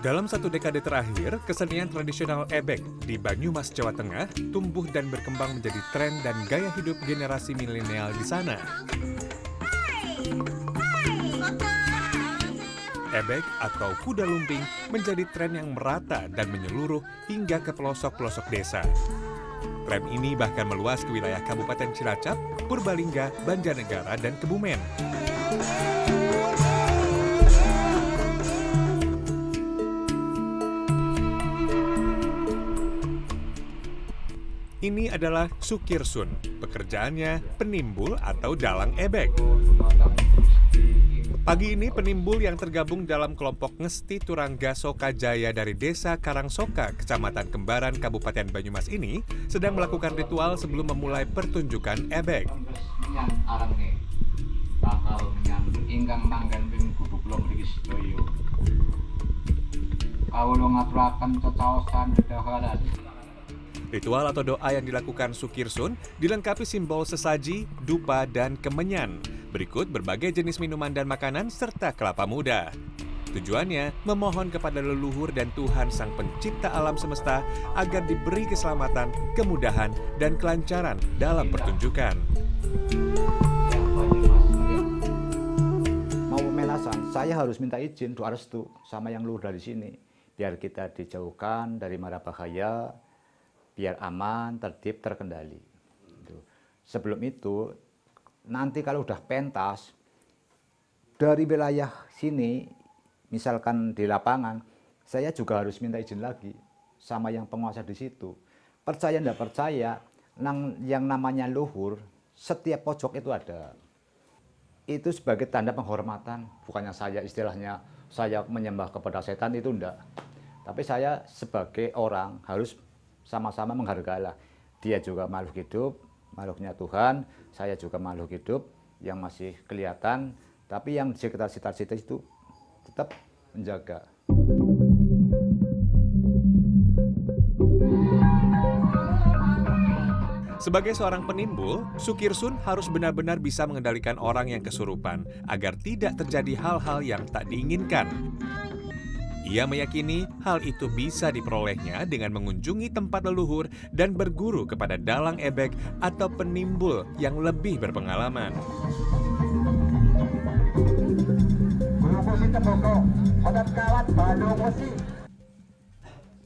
Dalam satu dekade terakhir, kesenian tradisional ebek di Banyumas, Jawa Tengah tumbuh dan berkembang menjadi tren dan gaya hidup generasi milenial di sana. Ebek atau kuda lumping menjadi tren yang merata dan menyeluruh hingga ke pelosok-pelosok desa. Tren ini bahkan meluas ke wilayah Kabupaten Cilacap, Purbalingga, Banjarnegara, dan Kebumen. Ini adalah Sukirsun, pekerjaannya penimbul atau dalang ebek. Pagi ini penimbul yang tergabung dalam kelompok Ngesti Turangga Sokajaya dari Desa Karangsoka, Kecamatan Kembaran, Kabupaten Banyumas ini sedang melakukan ritual sebelum memulai pertunjukan ebek. Kawula ngaturaken cecaosan Ritual atau doa yang dilakukan Sukirsun dilengkapi simbol sesaji, dupa, dan kemenyan. Berikut berbagai jenis minuman dan makanan serta kelapa muda. Tujuannya memohon kepada leluhur dan Tuhan Sang Pencipta alam semesta agar diberi keselamatan, kemudahan, dan kelancaran dalam pertunjukan. Mau pemelasan, saya harus minta izin doa restu sama yang luhur dari sini. Biar kita dijauhkan dari mara bahaya, biar aman, tertib, terkendali. Gitu. Sebelum itu, nanti kalau udah pentas, dari wilayah sini, misalkan di lapangan, saya juga harus minta izin lagi sama yang penguasa di situ. Percaya tidak percaya, yang namanya luhur, setiap pojok itu ada. Itu sebagai tanda penghormatan, bukannya saya istilahnya saya menyembah kepada setan itu enggak. Tapi saya sebagai orang harus sama-sama menghargailah. Dia juga makhluk hidup, makhluknya Tuhan, saya juga makhluk hidup yang masih kelihatan, tapi yang di sekitar cita-cita itu tetap menjaga. Sebagai seorang penimbul, Sukirsun harus benar-benar bisa mengendalikan orang yang kesurupan agar tidak terjadi hal-hal yang tak diinginkan. Ia meyakini hal itu bisa diperolehnya dengan mengunjungi tempat leluhur dan berguru kepada dalang ebek atau penimbul yang lebih berpengalaman.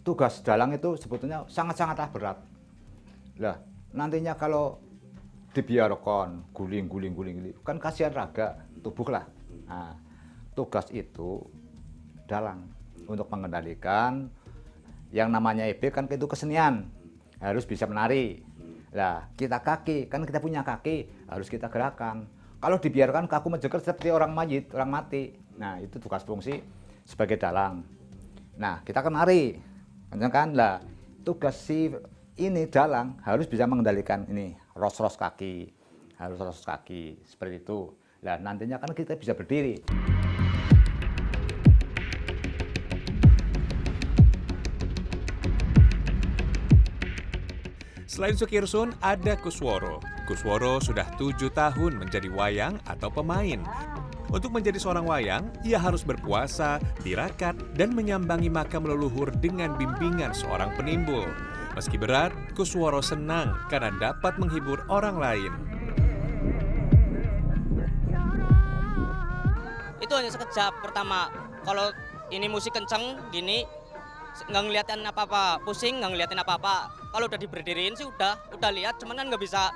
Tugas dalang itu sebetulnya sangat-sangatlah berat. Lah, nantinya kalau dibiarkan guling-guling-guling, kan kasihan raga, tubuh lah. Nah, tugas itu dalang untuk mengendalikan. Yang namanya EB kan itu kesenian harus bisa menari. Lah kita kaki kan kita punya kaki harus kita gerakan. Kalau dibiarkan kaku menjeger seperti orang mayit orang mati. Nah itu tugas fungsi sebagai dalang. Nah kita kan nari. Kan? Lah tugas si ini dalang harus bisa mengendalikan ini ros-ros kaki. Harus ros kaki seperti itu. Lah nantinya kan kita bisa berdiri Selain Sukirsun, ada Kusworo. Kusworo sudah tujuh tahun menjadi wayang atau pemain. Untuk menjadi seorang wayang, ia harus berpuasa, tirakat, dan menyambangi makam leluhur dengan bimbingan seorang penimbul. Meski berat, Kusworo senang karena dapat menghibur orang lain. Itu hanya sekejap pertama. Kalau ini musik kenceng gini, nggak ngeliatin apa-apa, pusing nggak ngeliatin apa-apa. Kalau udah diberdiriin sih udah udah lihat cuman kan nggak bisa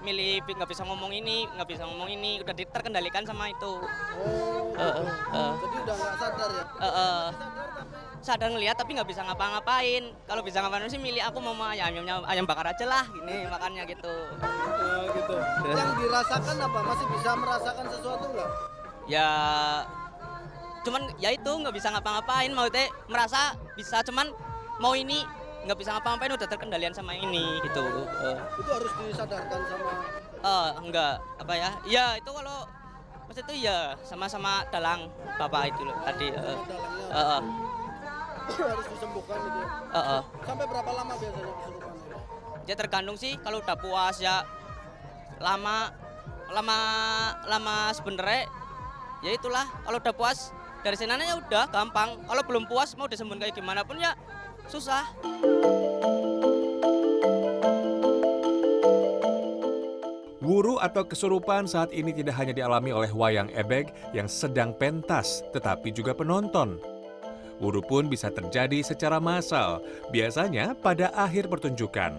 milih nggak bisa ngomong ini nggak bisa ngomong ini udah terkendalikan sama itu. Oh uh, uh, uh. jadi udah nggak sadar ya? Uh, uh. sadar ngelihat tapi nggak bisa ngapa-ngapain. Kalau bisa ngapain sih milih aku mau ayam ayam bakar aja lah gini makannya gitu. Uh, gitu. Yang dirasakan apa? Masih bisa merasakan sesuatu nggak? Ya cuman ya itu nggak bisa ngapa-ngapain. Mau teh merasa bisa cuman mau ini nggak bisa ngapa-ngapain udah terkendalian sama ini gitu. Uh. itu harus disadarkan sama uh, enggak. Apa ya? Ya itu kalau pas itu ya sama-sama dalang bapak itu loh tadi uh, uh, uh. harus disembuhkan gitu uh, uh. sampai berapa lama biasanya kesurupan ya tergantung sih kalau udah puas ya. Lama lama lama sebenarnya ya itulah. Kalau udah puas dari sananya ya udah gampang kalau belum puas mau disembuhin kayak gimana pun ya susah Wuru atau kesurupan saat ini tidak hanya dialami oleh wayang ebek yang sedang pentas, tetapi juga penonton. Wuru pun bisa terjadi secara massal, biasanya pada akhir pertunjukan.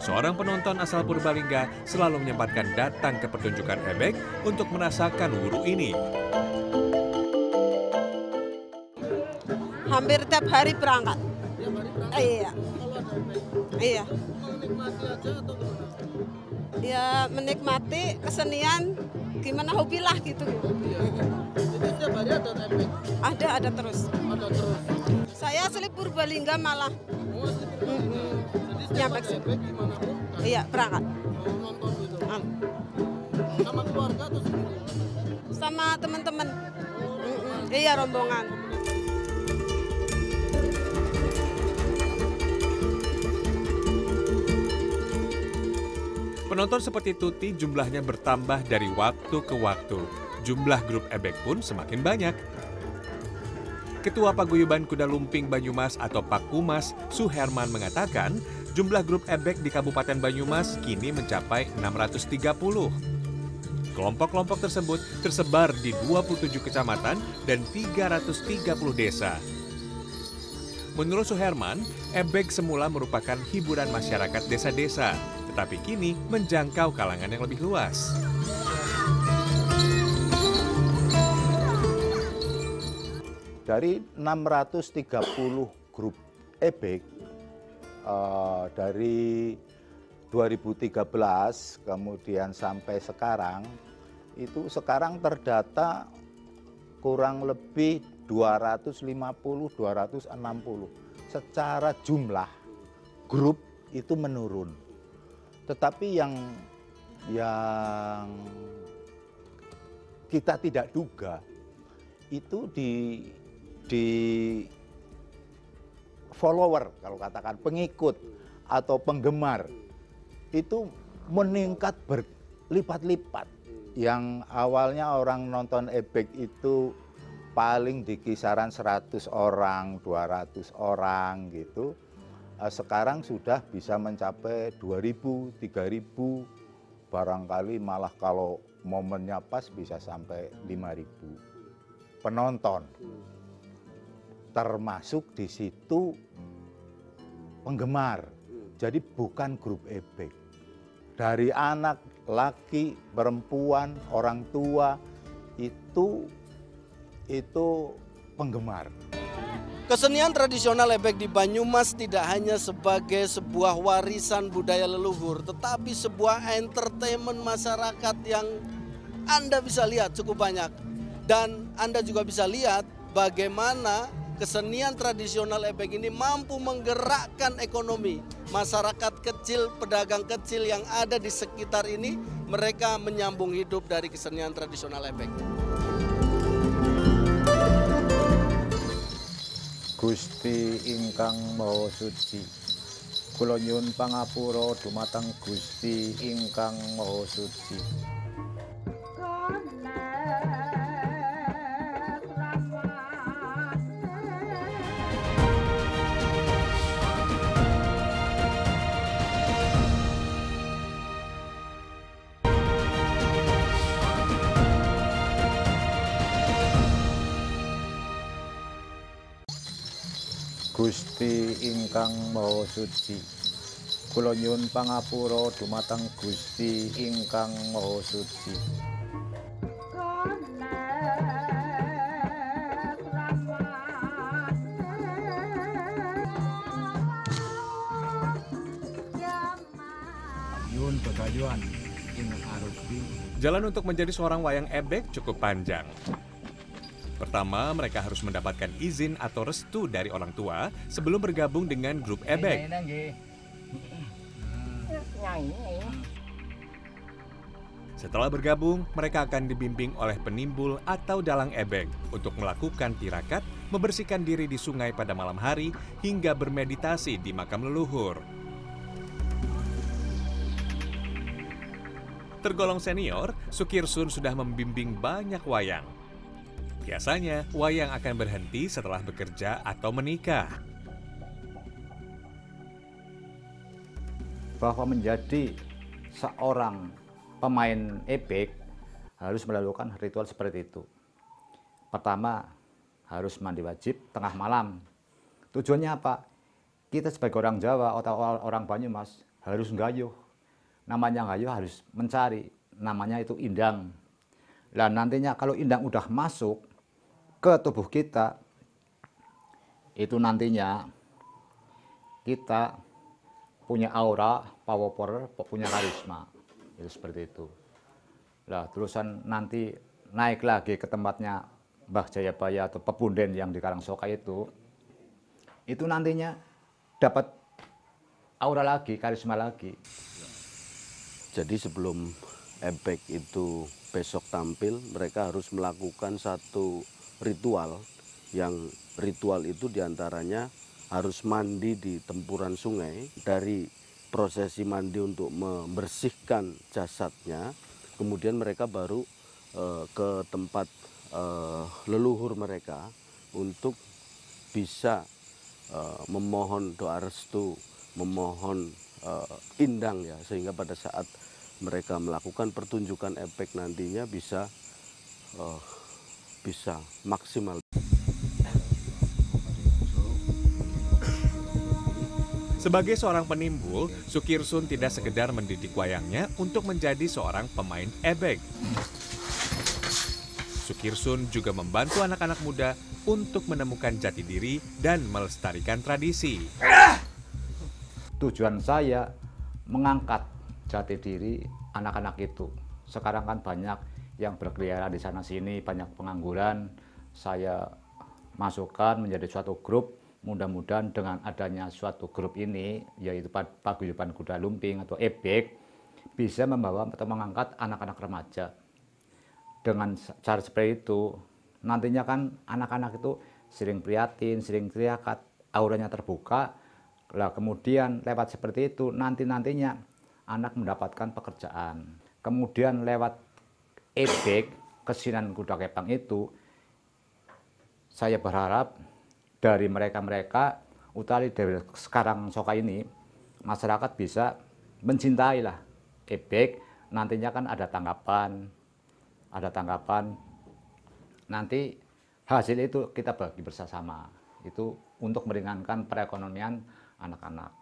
Seorang penonton asal Purbalingga selalu menyempatkan datang ke pertunjukan ebek untuk merasakan wuru ini. Hampir tiap hari berangkat. Tiap hari berangkat. Iya, iya. menikmati aja atau gimana? Ya menikmati kesenian gimana hobi lah gitu. Iya. Jadi setiap hari ada efek, Ada ada terus. ada terus. Saya asli Purbalingga malah. Oh, asli Purbalingga. Jadi setiap ada gimana pun? Iya berangkat. Oh, nonton gitu. Hmm. Sama keluarga atau sendiri? Sama teman-teman. Mm-mm. Iya rombongan. Penonton seperti Tuti jumlahnya bertambah dari waktu ke waktu. Jumlah grup ebek pun semakin banyak. Ketua Paguyuban Kuda Lumping Banyumas atau Pakumas, Suherman mengatakan, jumlah grup ebek di Kabupaten Banyumas kini mencapai 630. Kelompok-kelompok tersebut tersebar di 27 kecamatan dan 330 desa. Menurut Suherman, ebek semula merupakan hiburan masyarakat desa-desa, tetapi kini menjangkau kalangan yang lebih luas. dari 630 grup ebek eh, dari 2013 kemudian sampai sekarang itu sekarang terdata kurang lebih 250 260 secara jumlah grup itu menurun tetapi yang yang kita tidak duga itu di di follower kalau katakan pengikut atau penggemar itu meningkat berlipat-lipat. Yang awalnya orang nonton ebek itu paling di kisaran 100 orang, 200 orang gitu. Eh, Sekarang sudah bisa mencapai 2000, 3000, barangkali malah kalau momennya pas bisa sampai 5000 penonton termasuk di situ penggemar. Jadi bukan grup ebek. Dari anak, laki, perempuan, orang tua itu itu penggemar. Kesenian tradisional ebek di Banyumas tidak hanya sebagai sebuah warisan budaya leluhur, tetapi sebuah entertainment masyarakat yang Anda bisa lihat cukup banyak. Dan Anda juga bisa lihat bagaimana kesenian tradisional ebek ini mampu menggerakkan ekonomi. Masyarakat kecil, pedagang kecil yang ada di sekitar ini, mereka menyambung hidup dari kesenian tradisional ebek. Gusti ingkang Maha Suci. Kula nyuwun pangapura dumateng Gusti ingkang Maha Suci. Gusti ingkang Maha Suci. Kula nyuwun pangapura dumateng Gusti ingkang Maha Suci. Jalan untuk menjadi seorang wayang ebek cukup panjang. Pertama, mereka harus mendapatkan izin atau restu dari orang tua sebelum bergabung dengan grup ebek. Setelah bergabung, mereka akan dibimbing oleh penimbul atau dalang ebek untuk melakukan tirakat, membersihkan diri di sungai pada malam hari, hingga bermeditasi di makam leluhur. Tergolong senior, Sukirsun sudah membimbing banyak wayang. Biasanya, wayang akan berhenti setelah bekerja atau menikah. Bahwa menjadi seorang pemain ebek harus melakukan ritual seperti itu. Pertama, harus mandi wajib tengah malam. Tujuannya apa? Kita sebagai orang Jawa atau orang Banyumas harus gayuh. Namanya gayuh harus mencari, namanya itu indang. Dan nantinya kalau indang udah masuk ke tubuh kita, itu nantinya kita punya aura, power, punya karisma. Itu seperti itu. Lah, terusan nanti naik lagi ke tempatnya Mbah Jayabaya atau Pebunden yang di Karangsoka itu, itu nantinya dapat aura lagi, karisma lagi. Jadi sebelum ebek itu besok tampil, mereka harus melakukan satu ritual yang ritual itu di antaranya harus mandi di tempuran sungai. Dari prosesi mandi untuk membersihkan jasadnya kemudian mereka baru uh, ke tempat uh, leluhur mereka untuk bisa uh, memohon doa restu memohon indang ya sehingga pada saat mereka melakukan pertunjukan efek nantinya bisa bisa maksimal. Sebagai seorang penimbul, Sukirsun tidak sekedar mendidik wayangnya untuk menjadi seorang pemain ebek. Sukirsun juga membantu anak-anak muda untuk menemukan jati diri dan melestarikan tradisi. Tujuan saya mengangkat jati diri anak-anak itu. Sekarang kan banyak yang berkeliaran di sana sini, banyak pengangguran. Saya masukkan menjadi suatu grup. Mudah-mudahan dengan adanya suatu grup ini yaitu paguyuban kuda lumping atau ebek bisa membawa atau mengangkat anak-anak remaja. Dengan cara seperti itu nantinya kan anak-anak itu sering prihatin sering teriakat auranya terbuka. Lah kemudian lewat seperti itu nanti-nantinya anak mendapatkan pekerjaan. Kemudian lewat ebek kesinan kuda kepang itu saya berharap dari mereka-mereka utari dari sekarang Soka ini masyarakat bisa mencintai lah ebek. Nantinya kan ada tanggapan ada tanggapan. Nanti hasil itu kita bagi bersama. Itu untuk meringankan perekonomian anak-anak.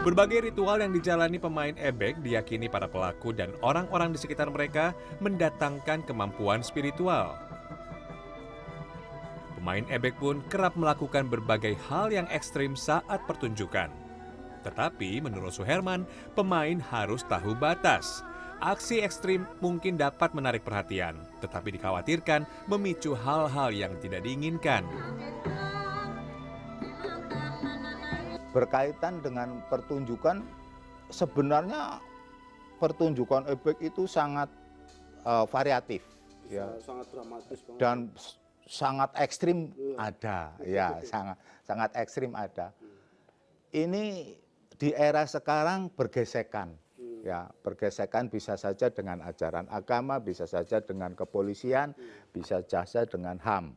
Berbagai ritual yang dijalani pemain ebek diyakini para pelaku dan orang-orang di sekitar mereka mendatangkan kemampuan spiritual. Pemain ebek pun kerap melakukan berbagai hal yang ekstrim saat pertunjukan. Tetapi menurut Suherman, pemain harus tahu batas. Aksi ekstrim mungkin dapat menarik perhatian, tetapi dikhawatirkan memicu hal-hal yang tidak diinginkan berkaitan dengan pertunjukan sebenarnya pertunjukan ebek itu sangat uh, variatif ya sangat dramatis banget. dan sangat ekstrim ya. ada ya sangat sangat ekstrim ada ini di era sekarang bergesekan hmm. ya bergesekan bisa saja dengan ajaran agama bisa saja dengan kepolisian hmm. bisa saja dengan ham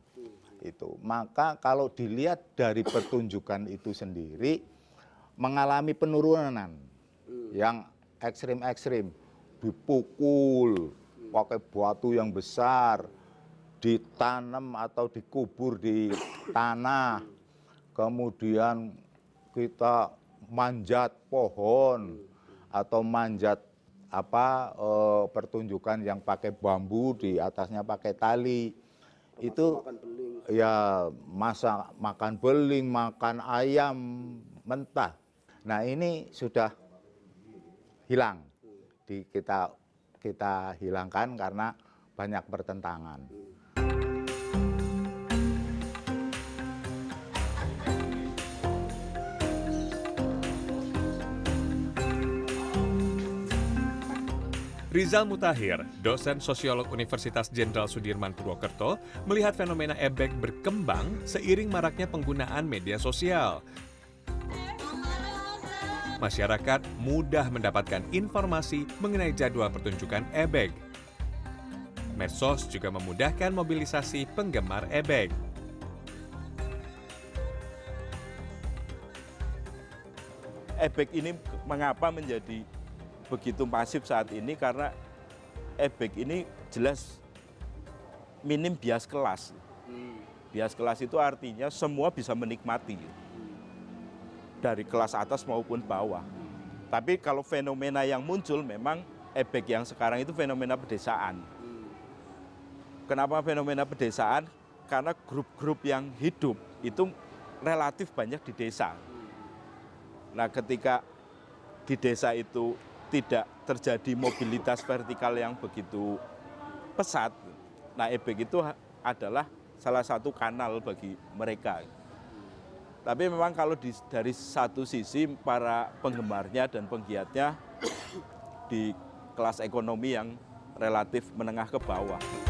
itu. Maka kalau dilihat dari pertunjukan itu sendiri mengalami penurunan hmm. yang ekstrim-ekstrim, dipukul pakai batu yang besar, ditanam atau dikubur di tanah, kemudian kita manjat pohon atau manjat apa e, pertunjukan yang pakai bambu di atasnya pakai tali itu ya masak makan beling, makan ayam mentah. Nah ini sudah hilang, di kita kita hilangkan karena banyak pertentangan. Rizal Mutahir, dosen sosiolog Universitas Jenderal Sudirman Purwokerto, melihat fenomena ebek berkembang seiring maraknya penggunaan media sosial. masyarakat mudah mendapatkan informasi mengenai jadwal pertunjukan ebek. Medsos juga memudahkan mobilisasi penggemar ebek. ebek ini mengapa menjadi begitu masif saat ini karena ebek ini jelas minim bias kelas. Bias kelas itu artinya semua bisa menikmati dari kelas atas maupun bawah. Tapi kalau fenomena yang muncul memang ebek yang sekarang itu fenomena pedesaan. Kenapa fenomena pedesaan? Karena grup-grup yang hidup itu relatif banyak di desa. Nah, ketika di desa itu tidak terjadi mobilitas vertikal yang begitu pesat, nah ebek itu adalah salah satu kanal bagi mereka. Tapi memang kalau di, dari satu sisi para penggemarnya dan penggiatnya di kelas ekonomi yang relatif menengah ke bawah.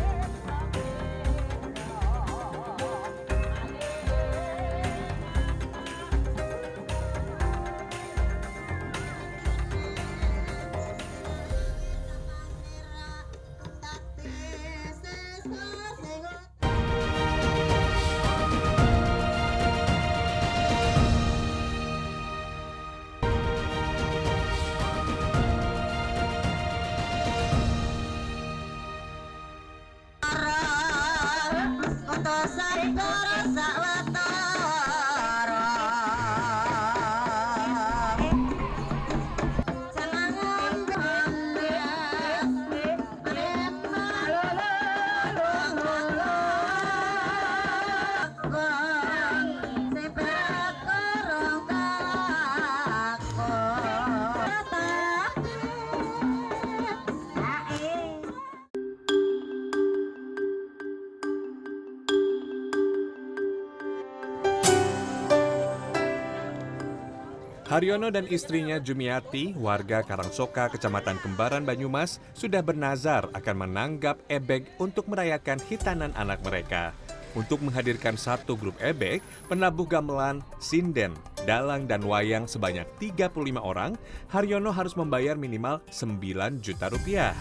Haryono dan istrinya Jumiati, warga Karangsoka, Kecamatan Kembaran, Banyumas, sudah bernazar akan menanggap ebek untuk merayakan hitanan anak mereka. Untuk menghadirkan satu grup ebek, penabuh gamelan, sinden, dalang, dan wayang sebanyak 35 orang, Haryono harus membayar minimal 9 juta rupiah.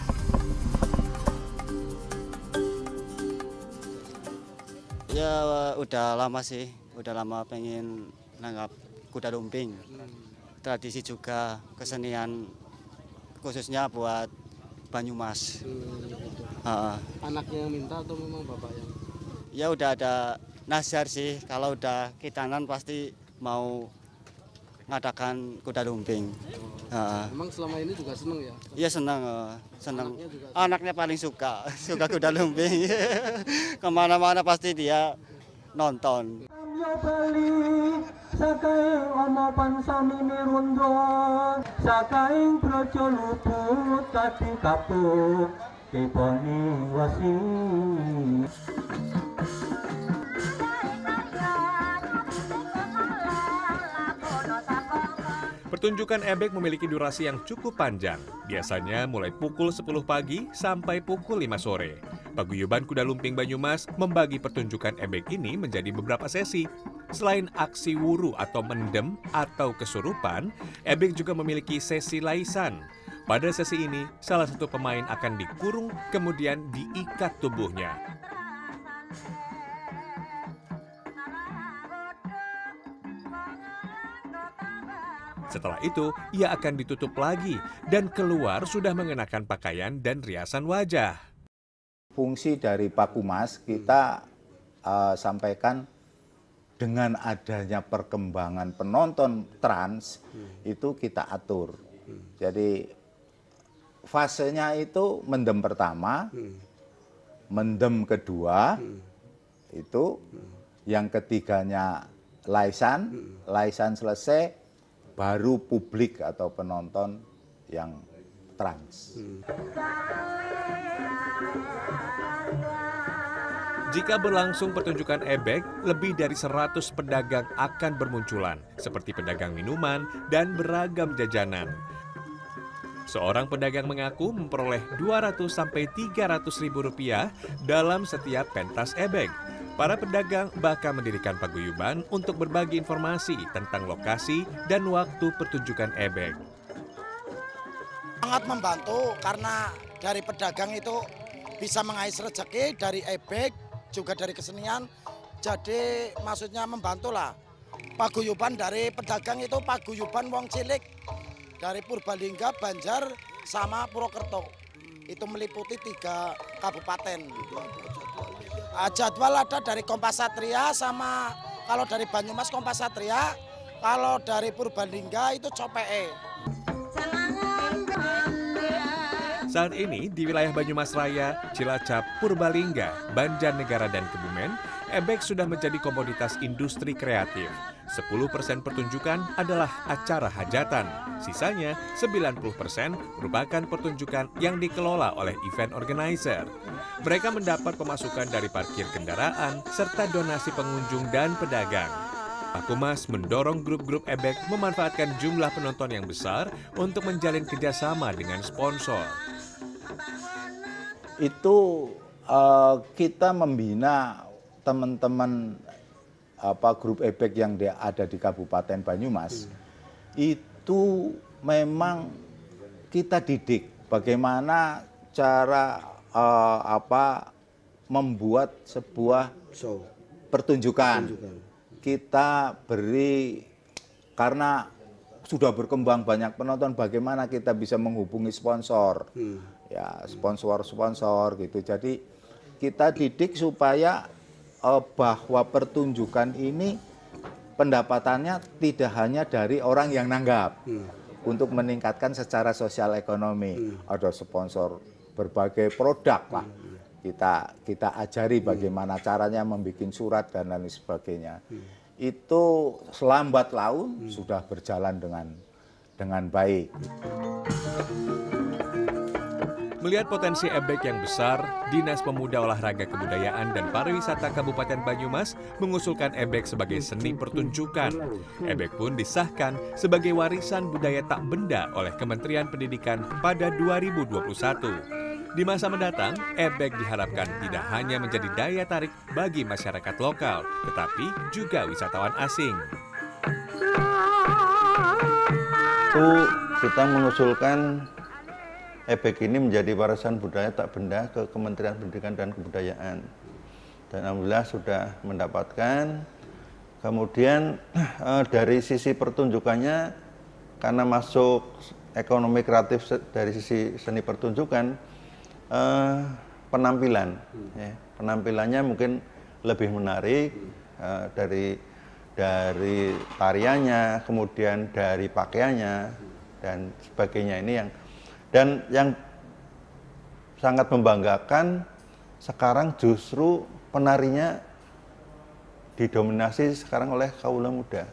Ya udah lama sih, udah lama pengen nanggap kuda lumping. Tradisi juga kesenian khususnya buat Banyumas. Ha-ha. Anaknya yang minta atau memang bapak yang? Ya udah ada nazar sih, kalau udah kitanan pasti mau ngadakan kuda lumping. Ha-ha. Emang selama ini juga seneng ya? Iya senang, eh, senang. Anaknya juga Anaknya paling suka, suka kuda lumping. Ke mana-mana pasti dia nonton. bali sakaing ana pansamine rondo sakaing brojo luput tapi kapuk tibane wasi. Pertunjukan ebek memiliki durasi yang cukup panjang, biasanya mulai pukul 10 pagi sampai pukul 5 sore. Paguyuban Kuda Lumping Banyumas membagi pertunjukan ebek ini menjadi beberapa sesi. Selain aksi wuru atau mendem atau kesurupan, ebek juga memiliki sesi laisan. Pada sesi ini, salah satu pemain akan dikurung kemudian diikat tubuhnya. Setelah itu, ia akan ditutup lagi dan keluar sudah mengenakan pakaian dan riasan wajah. Fungsi dari Pakumas kita eh, sampaikan dengan adanya perkembangan penonton trans itu kita atur. Jadi fasenya itu mendem pertama, mendem kedua, itu yang ketiganya laisan, laisan selesai, baru publik atau penonton yang trans. Jika berlangsung pertunjukan ebek, lebih dari 100 pedagang akan bermunculan, seperti pedagang minuman dan beragam jajanan. Seorang pedagang mengaku memperoleh 200 sampai 300 ribu rupiah dalam setiap pentas ebek. Para pedagang bahkan mendirikan paguyuban untuk berbagi informasi tentang lokasi dan waktu pertunjukan ebek. Sangat membantu karena dari pedagang itu bisa mengais rezeki dari ebek juga dari kesenian. Jadi maksudnya membantu lah. Paguyuban dari pedagang itu paguyuban wong cilik dari Purbalingga, Banjar, sama Purwokerto. Itu meliputi tiga kabupaten. Ah, Jadwal ada dari Kompas Satria sama kalau dari Banyumas Kompas Satria, kalau dari Purbalingga itu Copee. Saat ini di wilayah Banyumas Raya, Cilacap, Purbalingga, Banjarnegara, dan Kebumen, ebek sudah menjadi komoditas industri kreatif. 10% pertunjukan adalah acara hajatan. Sisanya 90% merupakan pertunjukan yang dikelola oleh event organizer. Mereka mendapat pemasukan dari parkir kendaraan serta donasi pengunjung dan pedagang. Pakumas mendorong grup-grup ebek memanfaatkan jumlah penonton yang besar untuk menjalin kerjasama dengan sponsor. Itu uh, kita membina teman-teman apa grup ebek yang ada di Kabupaten Banyumas itu memang kita didik bagaimana cara uh, apa membuat sebuah pertunjukan. Kita beri karena sudah berkembang banyak penonton bagaimana kita bisa menghubungi sponsor. Ya, sponsor-sponsor gitu. Jadi kita didik supaya uh, bahwa pertunjukan ini pendapatannya tidak hanya dari orang yang nanggap. Untuk meningkatkan secara sosial ekonomi. Ada sponsor berbagai produk lah kita kita ajari bagaimana caranya membuat surat dan lain sebagainya. Itu selambat laun sudah berjalan dengan dengan baik. Melihat potensi ebek yang besar, Dinas Pemuda Olahraga Kebudayaan dan Pariwisata Kabupaten Banyumas mengusulkan ebek sebagai seni pertunjukan. Ebek pun disahkan sebagai warisan budaya tak benda oleh Kementerian Pendidikan pada 2021. Di masa mendatang, ebek diharapkan tidak hanya menjadi daya tarik bagi masyarakat lokal, tetapi juga wisatawan asing. Itu kita mengusulkan ebek ini menjadi warisan budaya tak benda ke Kementerian Pendidikan dan Kebudayaan. Dan alhamdulillah sudah mendapatkan. Kemudian eh, dari sisi pertunjukannya karena masuk ekonomi kreatif dari sisi seni pertunjukan eh, penampilan ya, penampilannya mungkin lebih menarik eh, dari dari tariannya kemudian dari pakaiannya dan sebagainya ini yang dan yang sangat membanggakan sekarang justru penarinya didominasi sekarang oleh kaula muda.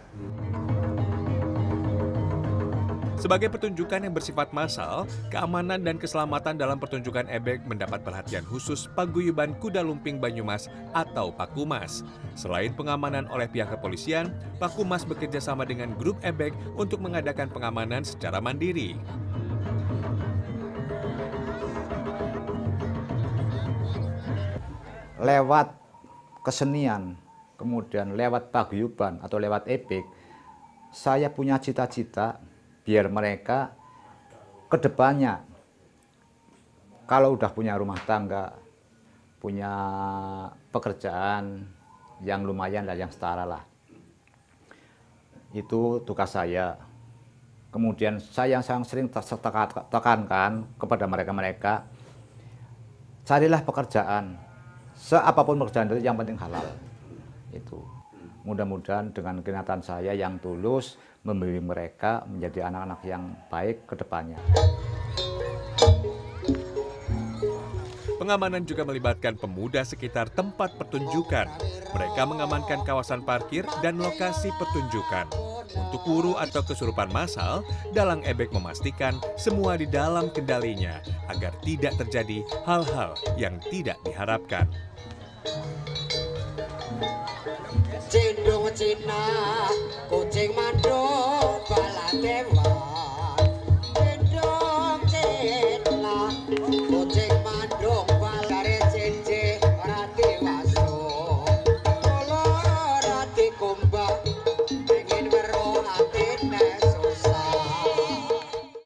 Sebagai pertunjukan yang bersifat massal, keamanan dan keselamatan dalam pertunjukan ebek mendapat perhatian khusus Paguyuban Kuda Lumping Banyumas atau Pakumas. Selain pengamanan oleh pihak kepolisian, Pakumas bekerja sama dengan grup ebek untuk mengadakan pengamanan secara mandiri. Lewat kesenian, kemudian lewat paguyuban atau lewat ebek, saya punya cita-cita biar mereka ke depannya kalau udah punya rumah tangga, punya pekerjaan yang lumayan lah, yang setara lah. Itu tugas saya. Kemudian saya yang sering tekankan kepada mereka-mereka, carilah pekerjaan, seapapun pekerjaan itu yang penting halal itu mudah-mudahan dengan kenyataan saya yang tulus memilih mereka menjadi anak-anak yang baik ke depannya. Pengamanan juga melibatkan pemuda sekitar tempat pertunjukan. Mereka mengamankan kawasan parkir dan lokasi pertunjukan. Untuk wuru atau kesurupan massal, Dalang Ebek memastikan semua di dalam kendalinya agar tidak terjadi hal-hal yang tidak diharapkan. Cina, kucing